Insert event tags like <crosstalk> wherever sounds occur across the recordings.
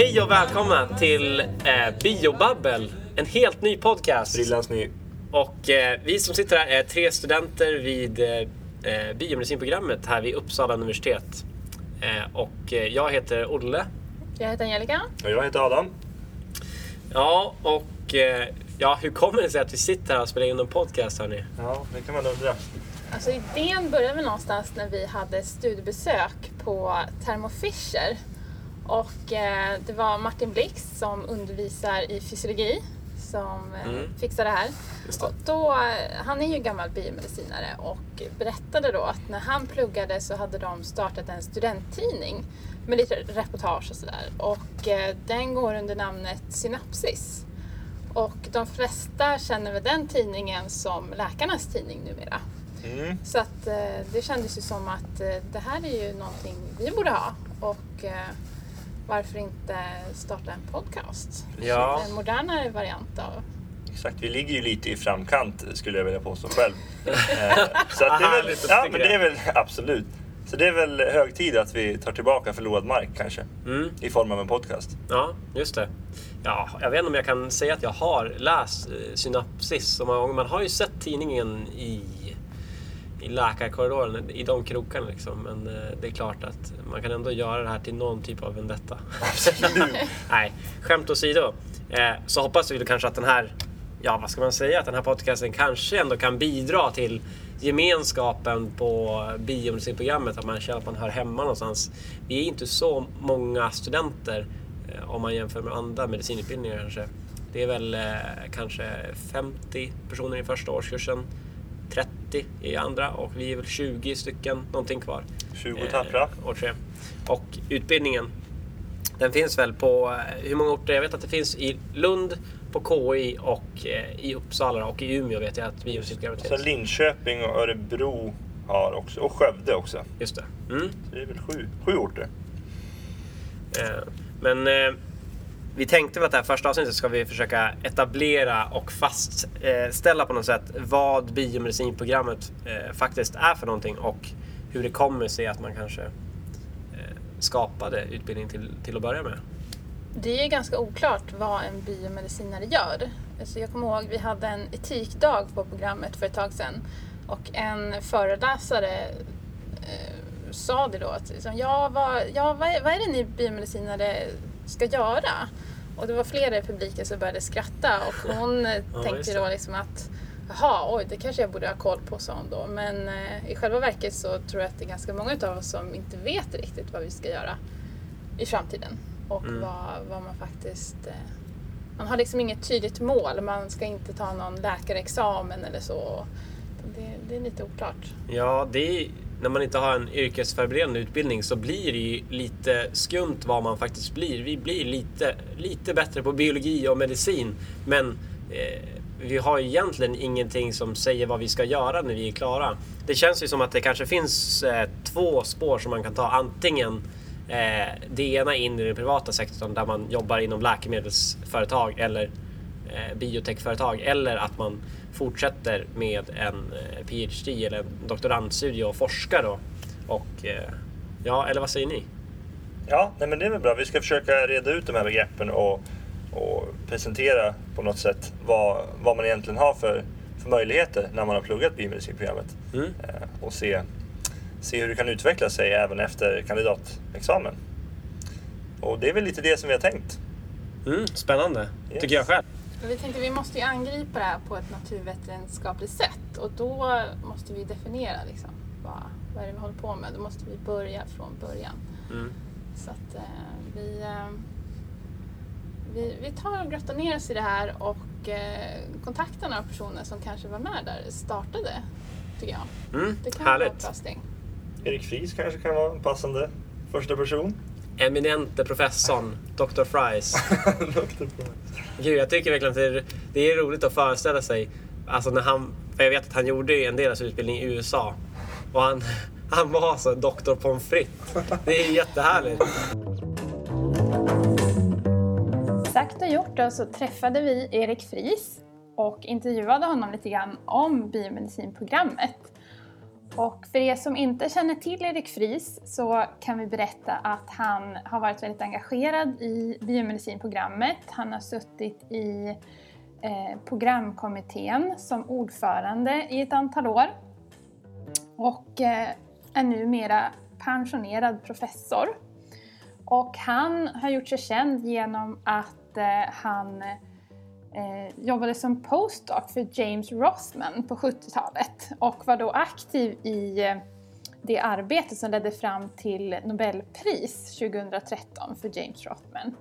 Hej och välkomna till eh, Biobabbel, en helt ny podcast. Brillans ny. Och eh, vi som sitter här är tre studenter vid eh, eh, biomedicinprogrammet här vid Uppsala universitet. Eh, och eh, jag heter Olle. Jag heter Angelica. Och jag heter Adam. Ja, och eh, ja, hur kommer det sig att vi sitter här och spelar in en podcast hörni? Ja, det kan man undra. Alltså idén började väl någonstans när vi hade studiebesök på Thermo Fisher. Och eh, det var Martin Blix som undervisar i fysiologi som eh, Mm. fixade det här. Det. Och då, eh, han är ju gammal biomedicinare och berättade då att när han pluggade så hade de startat en studenttidning med lite reportage och sådär. Och eh, den går under namnet Synapsis. Och de flesta känner väl den tidningen som läkarnas tidning numera. Mm. Så att eh, det kändes ju som att eh, det här är ju någonting vi borde ha. Och eh, varför inte starta en podcast? Ja. En modernare variant av Exakt, vi ligger ju lite i framkant skulle jag vilja påstå själv. <laughs> Eh, så att det är väl, ja, men det är väl absolut. Så det är väl hög tid att vi tar tillbaka förlorad mark kanske. Mm. I form av en podcast. Ja, just det. Ja, jag vet inte om jag kan säga att jag har läst eh, Synapsis så många gånger. Man har ju sett tidningen i, i läkarkorridoren, i de krokarna liksom. Men eh, det är klart att man kan ändå göra det här till någon typ av vendetta. <laughs> Nej, skämt åsido. Eh, så hoppas vi kanske att den här, ja vad ska man säga, att den här podcasten kanske ändå kan bidra till gemenskapen på biomedicinprogrammet, att man känner att man hör hemma någonstans. Vi är inte så många studenter eh, om man jämför med andra medicinutbildningar kanske. Det är väl kanske 50 personer i första årskursen, 30 i andra och vi är väl 20 stycken, någonting kvar. 20 tappra. Eh, år tre. Och utbildningen, den finns väl på eh, hur många orter? Jag vet att det finns i Lund, på KI och eh, i Uppsala och i Umeå vet jag att biomedicinprogrammet Så finns. Linköping och Örebro har också. Och Skövde också. Just det. Mm. Så det är väl sju, sju orter. Eh, Men eh, vi tänkte väl att det här första avsnittet ska vi försöka etablera och fastställa på något sätt vad biomedicinprogrammet eh, faktiskt är för någonting och hur det kommer sig att man kanske eh, skapade utbildning till, till att börja med. Det är ganska oklart vad en biomedicinare gör. Alltså jag kommer ihåg vi hade en etikdag på programmet för ett tag sedan och en föreläsare eh, sa det då att liksom, ja, vad, ja, vad, är, vad är det ni biomedicinare ska göra? Och det var flera i publiken som började skratta och <laughs> hon eh, Ja, tänkte då liksom att Jaha, oj, det kanske jag borde ha koll på, sa hon då. Men eh, i själva verket så tror jag att det är ganska många av oss som inte vet riktigt vad vi ska göra i framtiden. Och Mm. vad, vad man faktiskt... Eh, man har liksom inget tydligt mål. Man ska inte ta någon läkarexamen eller så. Det, det är lite oklart. Ja, det är, när man inte har en yrkesförberedande utbildning så blir det ju lite skumt vad man faktiskt blir. Vi blir lite, lite bättre på biologi och medicin men eh, vi har ju egentligen ingenting som säger vad vi ska göra när vi är klara. Det känns ju som att det kanske finns eh, två spår som man kan ta. Antingen eh, det ena in i den privata sektorn där man jobbar inom läkemedelsföretag eller biotechföretag eller att man fortsätter med en eh, PhD eller en doktorandstudie och forskar då. Och eh, ja, eller vad säger ni? Ja, nej men det är väl bra. Vi ska försöka reda ut de här begreppen och, och presentera på något sätt vad, vad man egentligen har för, för möjligheter när man har pluggat biomedicinprogrammet. Mm. Eh, och se, se hur det kan utveckla sig även efter kandidatexamen. Och det är väl lite det som vi har tänkt. Mm, spännande, Yes. tycker jag själv. Men vi tänkte vi måste ju angripa det här på ett naturvetenskapligt sätt. Och då måste vi definiera liksom, vad, vad är det vi håller på med. Då måste vi börja från början. Mm. Så att eh, vi, eh, vi, vi tar och grottar ner oss i det här och eh, kontaktar några personer som kanske var med där startade, tycker jag. Mm, Det kan vara ett härligt. bra steg. Erik Fries kanske kan vara en passande första person. Eminente professorn, Dr. Fries. <laughs> Dr. Gud, jag tycker verkligen att det är, det är roligt att föreställa sig. Alltså när han, för jag vet att han gjorde en del av sin utbildning i USA. Och han, <laughs> han var alltså Dr. Pommes frites. Det är jättehärligt. Sagt och gjort då så träffade vi Erik Fries och intervjuade honom lite grann om biomedicinprogrammet. Och för er som inte känner till Erik Fries så kan vi berätta att han har varit väldigt engagerad i biomedicinprogrammet. Han har suttit i eh, programkommittén som ordförande i ett antal år och eh, är numera pensionerad professor. Och han har gjort sig känd genom att eh, han eh, jobbade som postdoc för James Rothman på 70-talet och var då aktiv i eh, det arbete som ledde fram till Nobelpris 2013 för James Rothman.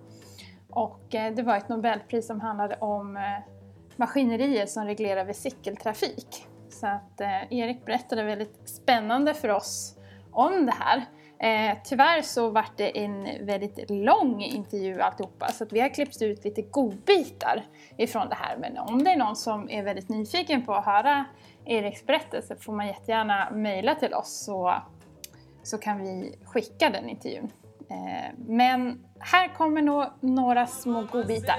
Och eh, det var ett Nobelpris som handlade om eh, maskinerier som reglerar vesikeltrafik. Så att Erik berättade väldigt spännande för oss om det här. Eh, tyvärr så vart det en väldigt lång intervju alltihopa så att vi har klippt ut lite godbitar ifrån det här. Men om det är någon som är väldigt nyfiken på att höra Eriks berättelse får man jättegärna mejla till oss så, så kan vi skicka den intervjun. Eh, men här kommer nog några små godbitar.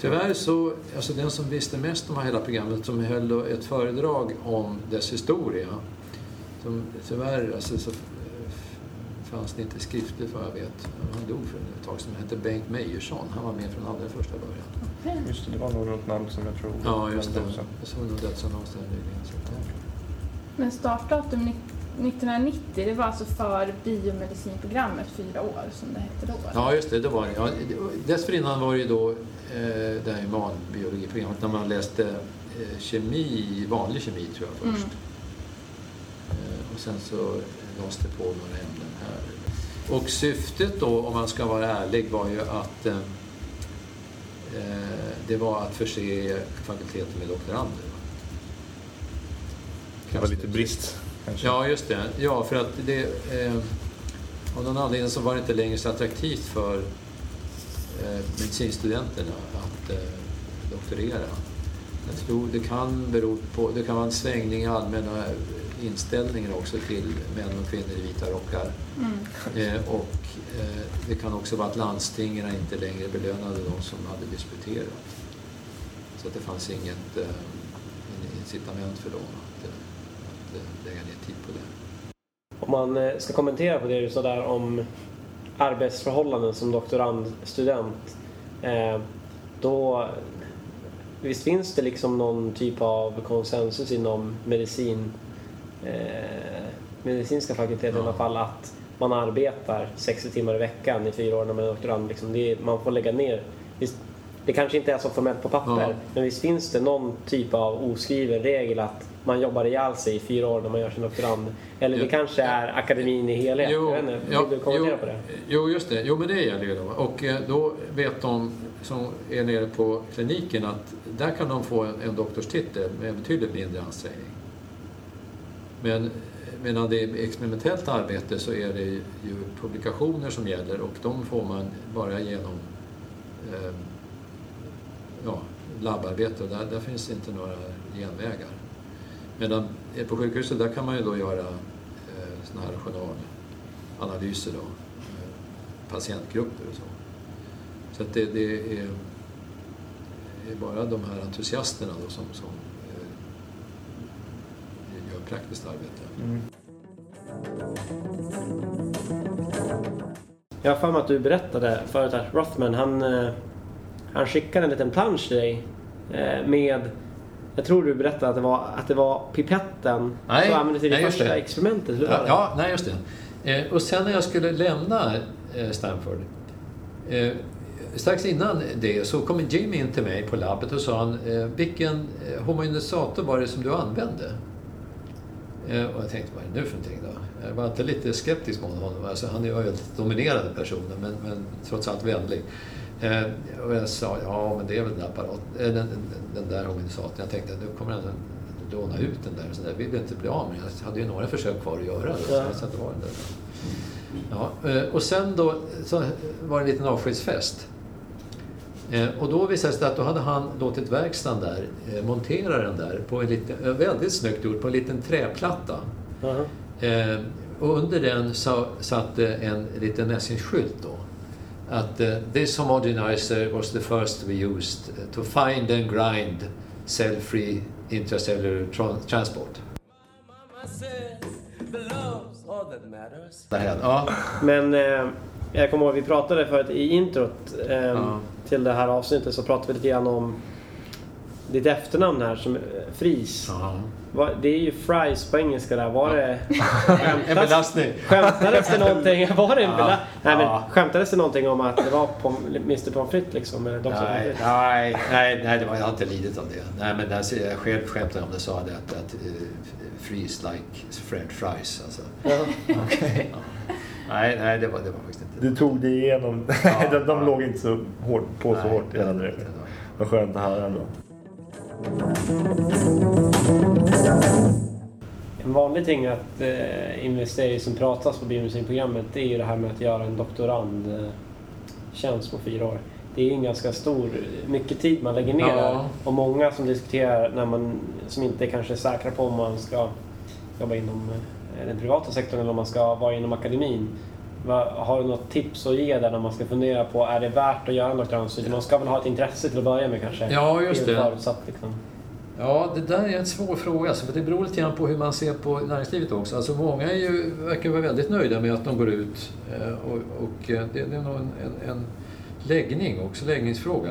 Tyvärr så, alltså den som visste mest om hela programmet, som höll ett föredrag om dess historia, som, tyvärr alltså, så fanns det inte skriftligt vad jag vet. Han dog för ett tag sedan. Han hette Bengt Meijersson. Han var med från allra första början. Just det, det var nog något namn som jag tror... Ja, just det. också. Jag såg nog dödsannons där nyligen. Så. Men startdatum ni- 1990, det var alltså för biomedicinprogrammet fyra år som det hette då? Ja, just det. det var, det. ja, dessförinnan var det ju då eh, det här humanbiologiprogrammet när man läste eh, kemi, vanlig kemi tror jag först. Eh, och sen så lades det på några ämnen här. Och syftet då, om man ska vara ärlig, var ju att eh, eh, det var att förse fakulteten med doktorander. Det var lite brist kanske. Ja, just det. Ja, för att det... Eh, av någon anledning så var det inte längre så attraktivt för eh, medicinstudenterna att eh, doktorera. Jag tror det kan bero på... Det kan vara en svängning i allmänna inställningen också till män och kvinnor i vita rockar. Eh, och eh, det kan också vara att landstingen inte längre belönade de som hade disputerat. Så att det fanns inget eh, incitament för dem att, eh, att eh, lägga ner tid på det. Om man eh, ska kommentera på det du sa där om arbetsförhållanden som doktorandstudent. Eh, då, visst finns det liksom någon typ av konsensus inom medicin, eh, medicinska fakulteten i alla fall att man arbetar 60 timmar i veckan i fyra år när man är doktorand. Liksom är- man får lägga ner. Visst, det kanske inte är så formellt på papper, Ja. men visst finns det någon typ av oskriven regel att man jobbar ihjäl sig i fyra år när man gör sin doktorand? Eller det Jo. kanske är akademin i helhet? jag vet inte, vill du kommentera jo, på det? Jo, just det. Jo, men det gäller ju då. Och eh, då vet de som är nere på kliniken att där kan de få en, en doktorstitel med betydligt mindre ansträngning. Men medan det är experimentellt arbete så är det ju publikationer som gäller och de får man bara genom eh, ja, labbarbete och där, där finns inte några genvägar. Medan på sjukhuset där kan man ju då göra eh, sådana här journalanalyser då, eh, patientgrupper och så. Så att det, det är, är bara de här entusiasterna då som, som praktiskt arbete. Mm. Jag har för mig att du berättade förut att Rothman han, eh, han skickade en liten plansch till dig eh, med jag tror du berättade att det var, att det var pipetten Nej, som användes i det nej, första det. experimentet. Hur var Ja, det? ja, nej just det. Eh, och sen när jag skulle lämna Stanford, strax innan det så kom Jimmy in till mig på labbet och sa han, vilken homogenisator var det som du använde? Eh, och jag tänkte, vad är det nu för någonting då? Jag var inte lite skeptisk mot honom. Alltså, han är ju väldigt dominerande personen men, men trots allt vänlig. Eh, och jag sa, ja men det är väl den, apparat, eh, den, den, där homogenisatorn. Jag tänkte, nu kommer han låna ut den där. Så där vill jag inte bli av med. Jag hade ju några försök kvar att göra. Så Ja. jag det var den där. Ja, eh, och sen då så var det en liten avskedsfest. Eh, Och då visade det sig att då hade han låtit verkstaden där eh, montera den där på en liten, eh, väldigt snyggt gjort, på en liten träplatta. Jaha. Eh, och under den så, satt det en liten mässingsskylt då. Att this homogenizer was the first we used to find and grind cell-free intracellular tran- transport. Ja. Men eh, jag kommer ihåg vi pratade förut i introt eh, Ja. Till det här avsnittet så pratade vi lite grann om ditt efternamn här som eh, Fries. Vad- Det är ju fries på engelska där. Var det... <laughs> En belastning. Skämtades det någonting? <laughs> Var det en bela... Nej, men skämtades det någonting om att det var pom- Mr Pommes frites liksom? Eller Nej, frites? nej, nej, nej det var, jag har inte lidit av det. Nej, men där, jag själv skämtade om det sa det att, att uh, freeze like french fries. Alltså. Ja. <laughs> Ja. Nej, nej det, var, det var faktiskt inte Du tog dig igenom. Ja, <laughs> de de ja. låg inte så hårt på så Nej, hårt det var- Vad skönt att höra ändå. En vanlig ting att eh, investera i som pratas på biomusikprogrammet det är ju det här med att göra en doktorandtjänst på fyra år. Det är ju en ganska stor, mycket tid man lägger ner Ja. där. Och många som diskuterar när man, som inte kanske är säkra på om man ska jobba inom eh, den privata sektorn eller om man ska vara inom akademin. Har du något tips att ge där när man ska fundera på, är det värt att göra en doktorandstudie? Man ska väl ha ett intresse till att börja med kanske? Ja, just Det. Förutsatt, liksom. Ja, det där är en svår fråga. För det beror lite grann på hur man ser på näringslivet också. Alltså, många är ju, verkar vara väldigt nöjda med att de går ut. eh, Och, och eh, det, det är nog en, en, en läggning också, läggningsfråga.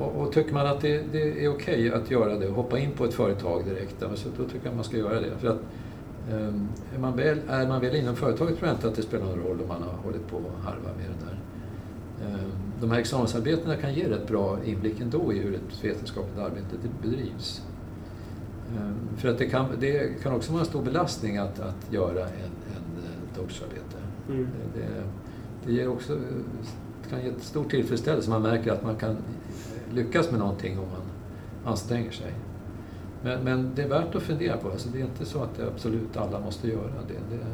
Och, och tycker man att det, det är okej att göra det och hoppa in på ett företag direkt, ja, men så då tycker jag man ska göra det. För att, eh, är, man väl, är man väl inom företaget tror jag inte att det spelar någon roll om man har hållit på och harva med den där. Eh, De här examensarbetena kan ge rätt bra inblick ändå i hur ett vetenskapligt arbete det bedrivs. Eh, För att det kan, det kan också vara en stor belastning att, att göra en, en eh, doktorsarbete. Mm. Det, det, det ger också, det kan ge ett stor tillfredsställelse. Man märker att man kan lyckas med någonting om man anstränger sig. Men, men det är värt att fundera på. Alltså det är inte så att det absolut alla måste göra det. Det,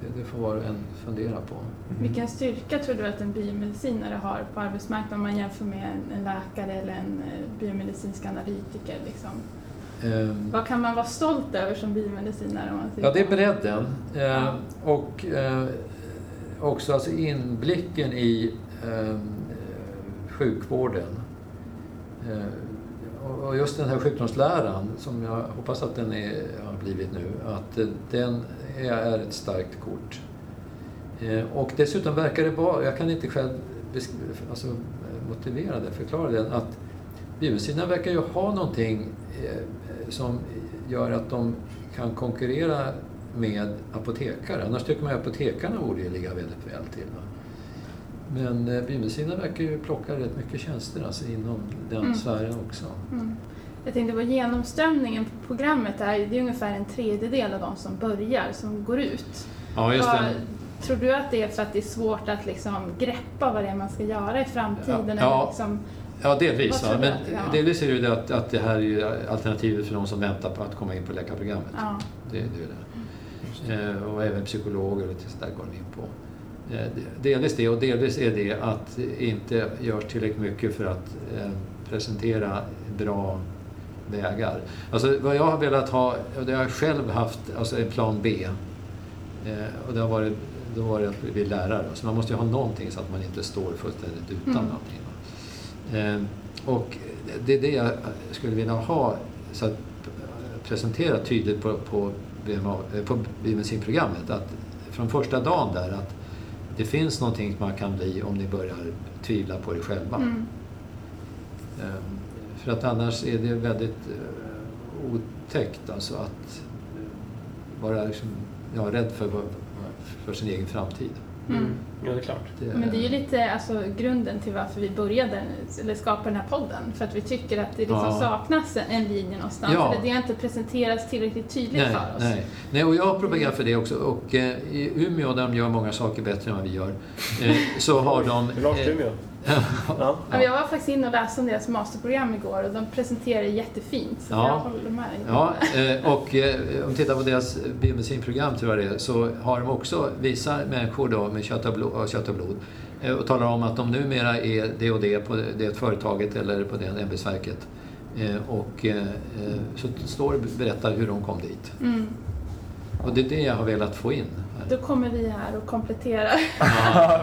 det, det får var och en fundera på. Vilken styrka tror du att en biomedicinare har på arbetsmarknaden om man jämför med en, läkare eller en eh, biomedicinsk analytiker? Liksom? Ehm, Vad kan man vara stolt över som biomedicinare? Om man Ja, det är bredden. Eh, och eh, också alltså inblicken i eh, sjukvården. Eh, och- just den här sjukdomsläran, som jag hoppas att den är, har blivit nu, att den är, ett starkt kort. Eh, och dessutom verkar det vara, jag kan inte själv alltså, motivera det, förklara det, att biomedicinerna verkar ju ha någonting eh, som gör att de kan konkurrera med apotekare. Annars tycker man att apotekarna borde ju ligga väldigt väl till. Va? Men eh, biomedicinerna verkar ju plocka rätt mycket tjänster alltså, inom den Mm. sfären också. Mm. Jag tänkte på genomströmningen på programmet. Är, det är ungefär en tredjedel av de som börjar som går ut. Ja, just det. Tror du att det är för att det är svårt att liksom greppa vad det är man ska göra i framtiden? Ja, ja. liksom, Ja, delvis. Du Men delvis är det ju det att, att det här är ju alternativet för de som väntar på att komma in på läkarprogrammet. ja. Det, det är det. Eh, och även psykologer och lite sådär går de in på. Eh, det- delvis det och delvis är det att det inte görs tillräckligt mycket för att eh, presentera bra vägar. Alltså vad jag har velat ha, och det har jag själv haft, alltså en plan B. Eh, och det har varit, då var det att bli lärare. Så man måste ju ha någonting så att man inte står fullständigt utan Mm. någonting. och det är det jag skulle vilja ha så att presentera tydligt på, på, eh, på biomedicinprogrammet att från första dagen där att det finns någonting man kan bli om ni börjar tvivla på er själva. Mm. Ehm, För att annars är det väldigt eh, otäckt alltså att eh, vara liksom, ja, rädd för, för sin egen framtid. Mm. Ja, det är klart. Men det är ju lite alltså, grunden till varför vi började, eller skapade den här podden. För att vi tycker att det liksom Ja. saknas en, en linje någonstans. Ja. Eller det har inte presenterats tillräckligt tydligt Nej, för oss. nej. nej, och jag har propagerat för det också. Och eh, i Umeå, där de gör många saker bättre än vad vi gör, <laughs> eh, så har de... Hur långt eh, Umeå? Ja. Ja, Jag var faktiskt inne och läste om deras masterprogram igår och de presenterar det jättefint. Så Ja. jag håller med. Ja, eh, och eh, om vi tittar på deras biomedicinprogram tror jag det är, så har de också, visar människor då med kött och blod, och, kött och, blod eh, och talar om att de numera är det och det på det företaget eller på det ämbetsverket. Och så står det berättar hur de kom dit. Mm. Och det är det jag har velat få in. Då kommer vi här och kompletterar.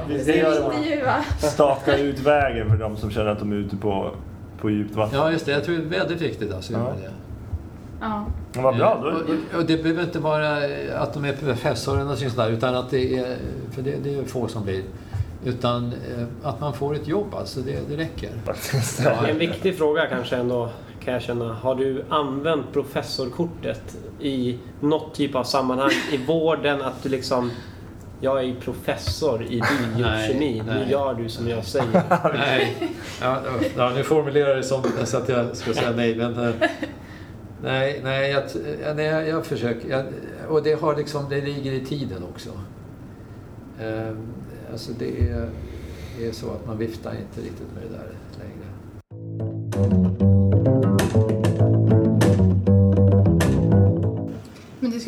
Vi Vi intervjua. staka ut vägen för de som känner att de är ute på, på djupt vatten. Ja, just det. Jag tror det är väldigt viktigt alltså, att Ja. det. Ja. Men vad bra. Då, Och, och det behöver inte vara att de är professor eller något sånt där, utan att det är, för det, det är få som blir, utan eh, att man får ett jobb alltså, det, det räcker. Ja. En viktig fråga kanske ändå kan jag känna. Har du använt professorkortet i något typ av sammanhang i vården? Att du liksom jag är professor i biokemi. Nu gör du som jag säger. <laughs> Nej, ja, ja, nu formulerar jag det som så att jag ska säga nej, men eh, nej, nej, jag, ja, nej, jag, jag försöker. Jag, och det, har liksom, det ligger i tiden också. Eh, alltså det är, är så att man viftar inte riktigt med det där längre.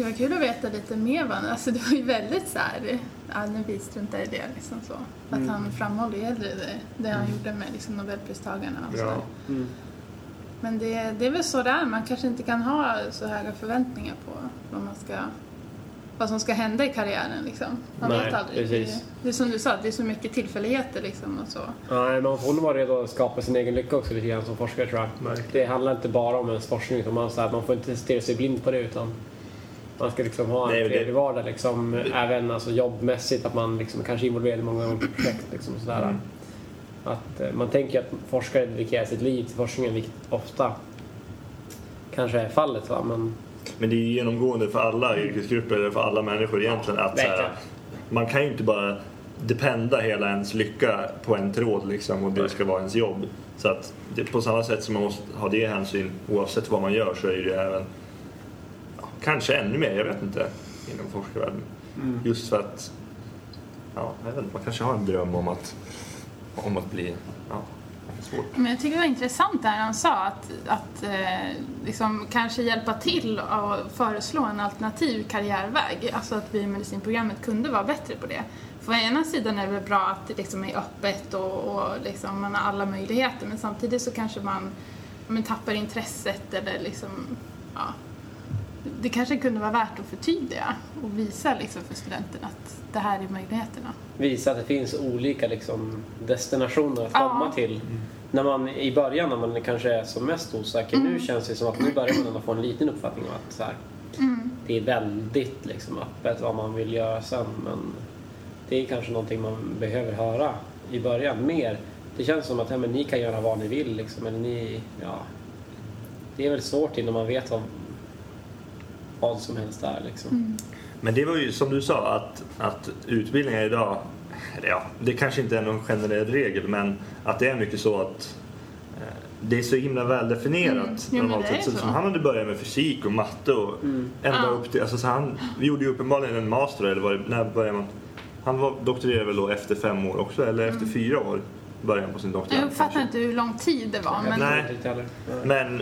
Vara kul att veta lite mer va? Alltså det var ju väldigt så här, ja nu vi struntar i det liksom så. Att Mm. han framhåller hellre det, det han gjorde med liksom Nobelpristagarna och. Ja. Mm. Men det, det är väl så det är, man kanske inte kan ha så höga förväntningar på vad man ska vad som ska hända i karriären liksom. Man Nej, vet aldrig. precis. Det, det är som du sa, det är så mycket tillfälligheter liksom och så. Nej, man får nog vara redo att skapa sin egen lycka också lite grann som forskare tror jag. Det handlar inte bara om ens forskning utan man, så här, man får inte stirra sig blind på det utan man ska liksom ha en Nej, trevlig vardag liksom, även alltså, jobbmässigt att man liksom, kanske är involverad i många olika projekt. Liksom, sådär. Mm. Att, eh, man tänker att forskare dedikerar sitt liv till forskningen vilket ofta kanske är fallet va? men Men det är ju genomgående för alla yrkesgrupper, eller för alla människor egentligen, att här, man kan ju inte bara dependa hela ens lycka på en tråd liksom, och det ska vara ens jobb. Så att det, på samma sätt som man måste ha det hänsyn oavsett vad man gör så är det även, ja, kanske ännu mer, jag vet inte, inom forskarvärlden. Mm. Just för att, ja, jag vet inte, man kanske har en dröm om att, om att bli, ja, svårt. Men jag tycker det var intressant det här han sa att, att eh, liksom kanske hjälpa till och föreslå en alternativ karriärväg. Alltså att biomedicinprogrammet kunde vara bättre på det. För å ena sidan är det väl bra att det liksom är öppet och, och liksom man har alla möjligheter men samtidigt så kanske man men, tappar intresset eller liksom, ja. Det kanske kunde vara värt att förtydliga och visa liksom för studenterna att det här är möjligheterna. visa att det finns olika liksom, destinationer att Ja. komma till. När man, I början när man kanske är som mest osäker, nu känns det som att nu börjar man ändå få en liten uppfattning om att så här, Mm. det är väldigt liksom, öppet vad man vill göra sen. Men det är kanske någonting man behöver höra i början mer. Det känns som att ja, men ni kan göra vad ni vill. Liksom, eller ni, ja, det är väl svårt innan man vet vad, vad som helst är. Liksom. Men det var ju som du sa att, att utbildningar idag, ja, det kanske inte är någon generell regel men att det är mycket så att eh, det är så himla väldefinierat. Mm. Normalt sett. så. så. Som han hade börjat med fysik och matte och Mm. ända Ja. upp till, alltså så han vi gjorde ju uppenbarligen en master eller var det, när började man? Han var, doktorerade väl då efter fem år också eller efter fyra år började han på sin doktorand. Jag fattar inte hur lång tid det var men. Nej. Men,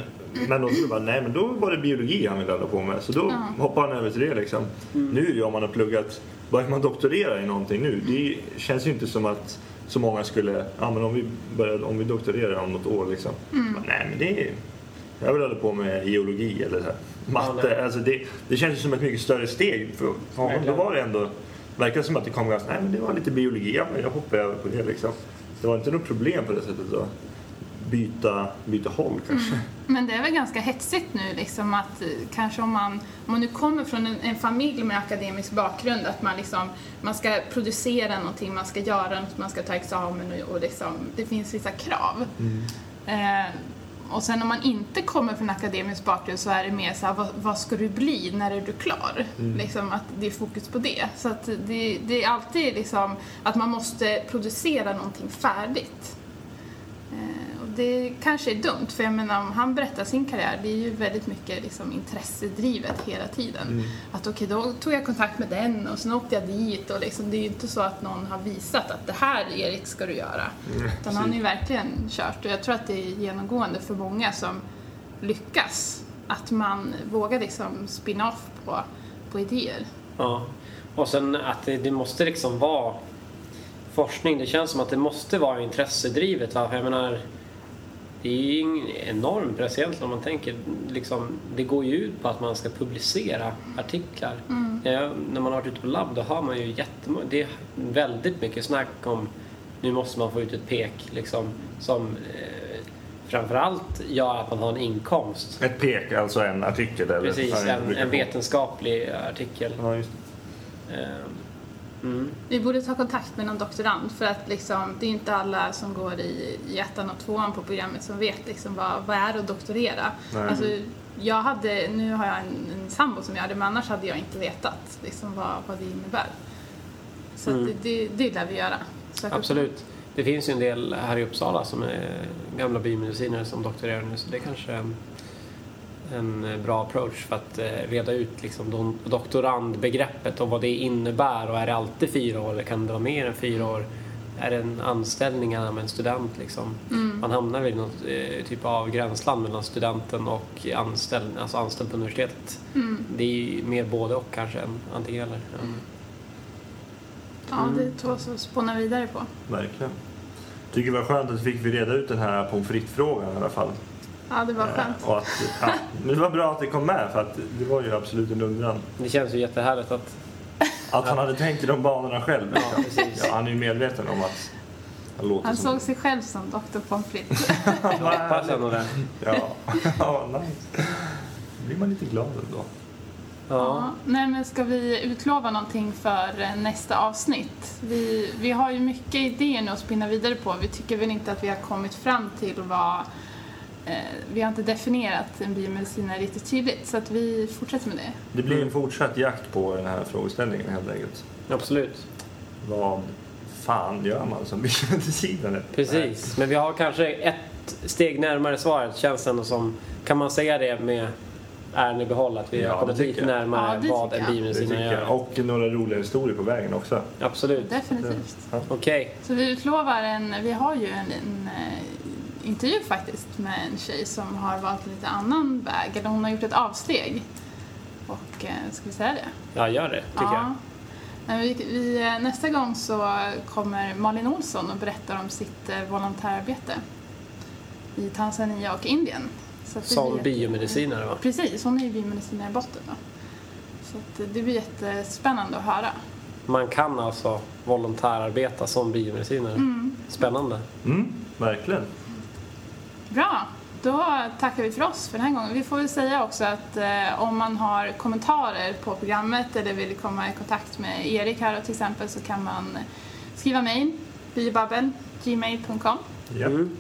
men då, skulle bara, nej, men då var det biologi han ville hålla på med. Så då Ja. hoppade han över till det. Liksom. Nu om man har pluggat, börjar man doktorera i någonting nu, det känns ju inte som att så många skulle, ja men om vi, börjar, om vi doktorerar om något år liksom. Bara, Nej men det är, jag vill hålla på med geologi eller så här, matte. nej. alltså det, det känns ju som ett mycket större steg. För, för honom. Då var det ändå, verkar som att det kom ganska, nej men det var lite biologi, ja, men jag hoppade över på det liksom. Det var inte något problem på det sättet att byta, byta håll kanske. Men det är väl ganska hetsigt nu liksom att eh, kanske om man, om man nu kommer från en, en familj med akademisk bakgrund att man liksom, man ska producera någonting, man ska göra något, man ska ta examen och, och liksom, det finns vissa krav. Eh, och sen om man inte kommer från akademisk bakgrund så är det mer så här, vad, vad ska du bli när är du klar? Liksom att det är fokus på det. Så att det, det är alltid liksom att man måste producera någonting färdigt. Eh, det kanske är dumt, för jag menar om han berättar sin karriär, det är ju väldigt mycket liksom intressedrivet hela tiden. Att okej, då tog jag kontakt med den och sen åkte jag dit och liksom, det är ju inte så att någon har visat att det här Erik ska du göra. Utan han har ju verkligen kört och jag tror att det är genomgående för många som lyckas. Att man vågar liksom spinna off på, på idéer. Ja. Och sen att det, det måste liksom vara forskning. Det känns som att det måste vara intressedrivet. Va? Jag menar, det är ju en enorm press egentligen om man tänker. Liksom, det går ju ut på att man ska publicera artiklar. Ja, när man har varit ute på labb då har man ju jättemånga, det är väldigt mycket snack om nu måste man få ut ett pek liksom, som eh, framförallt gör att man har en inkomst. Ett pek, alltså en artikel? Eller? Precis, en, en vetenskaplig artikel. Ja, just det. Eh, Mm. Vi borde ta kontakt med någon doktorand för att liksom, det är inte alla som går i, i ettan och tvåan på programmet som vet liksom vad, vad är att doktorera. Alltså, jag hade, nu har jag en, en sambo som gör det men annars hade jag inte vetat liksom, vad, vad det innebär. Så Mm. det, det, det lär vi göra. Söka upp Absolut. Det finns ju en del här i Uppsala som är gamla biomedicinare som doktorerar nu så det kanske en, en bra approach för att eh, reda ut liksom doktorandbegreppet och vad det innebär och är det alltid fyra år eller kan det vara mer än fyra år? Är det en anställning med en student liksom? Man hamnar vid något eh, typ av gränsland mellan studenten och anställd, alltså anställd på universitetet. Det är ju mer både och kanske än antingen eller. Ja. Ja, det tål att spåna vidare på. Verkligen. Tycker det var skönt att vi fick reda ut den här pommes frites-frågan i alla fall. Ja, det var skönt. Eh, Och att, ja, men det var bra att det kom med för att det var ju absolut en undran. Det känns ju jättehärligt att Att han hade tänkt i de banorna själv. Ja, precis. Ja, han är ju medveten om att han låter Han som... såg sig själv som Dr. Pommes frites. <laughs> jag hoppas ändå det. Ja, ja nice. Då blir man lite glad ändå. Ja. Ja, nej men ska vi utlova någonting för eh, nästa avsnitt? Vi, vi har ju mycket idéer nu att spinna vidare på. Vi tycker väl inte att vi har kommit fram till vad... Eh, vi har inte definierat en biomedicinare riktigt tydligt så att vi fortsätter med det. Det blir en fortsatt jakt på den här frågeställningen helt enkelt. Absolut. Vad fan gör man som <laughs> biomedicinare? Precis. Men vi har kanske ett steg närmare svaret känns det ändå som. Kan man säga det med äran i behåll att vi Ja, har kommit lite närmare Ja, vad en biomedicinare gör? Och några roliga historier på vägen också. Absolut. Definitivt. Okej. Så vi utlovar en... Vi har ju en, en intervju faktiskt med en tjej som har valt en lite annan väg. Eller hon har gjort ett avsteg. Och eh, ska vi säga det? Ja, gör det tycker jag. Men vi, vi, eh, nästa gång så kommer Malin Olsson och berättar om sitt eh, volontärarbete i Tanzania och Indien. Så Som biomedicinare va? Precis, hon är ju biomedicinare i botten. Då. Så att det blir jättespännande att höra. Man kan alltså volontärarbeta som biomedicinare. Spännande. Mm, verkligen. Bra, då tackar vi för oss för den här gången. Vi får väl säga också att eh, om man har kommentarer på programmet eller vill komma i kontakt med Erik här till exempel så kan man skriva mejl, biobabbel.gmail.com Ja. Mm.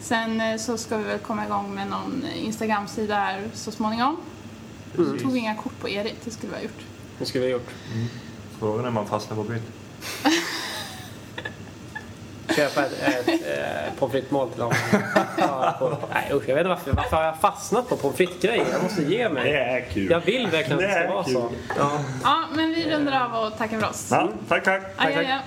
Sen eh, så ska vi väl komma igång med någon Instagram-sida här så småningom. Precis. Tog vi inga kort på Erik, det skulle vi ha gjort. Det skulle vi ha gjort. Frågan är om man fastnar på bytt. <laughs> Köpa ett, ett, ett pommes frites-mål till honom. Ja, Nej usch, jag vet inte varför, varför har jag fastnat på pommes frites-grejer? Jag måste ge Det mig. är kul. Jag vill verkligen att det Det är ska vara kul. så. Ja. Ja, men vi rundar av och tackar för oss. Ja, tack, tack. Adjö, adjö.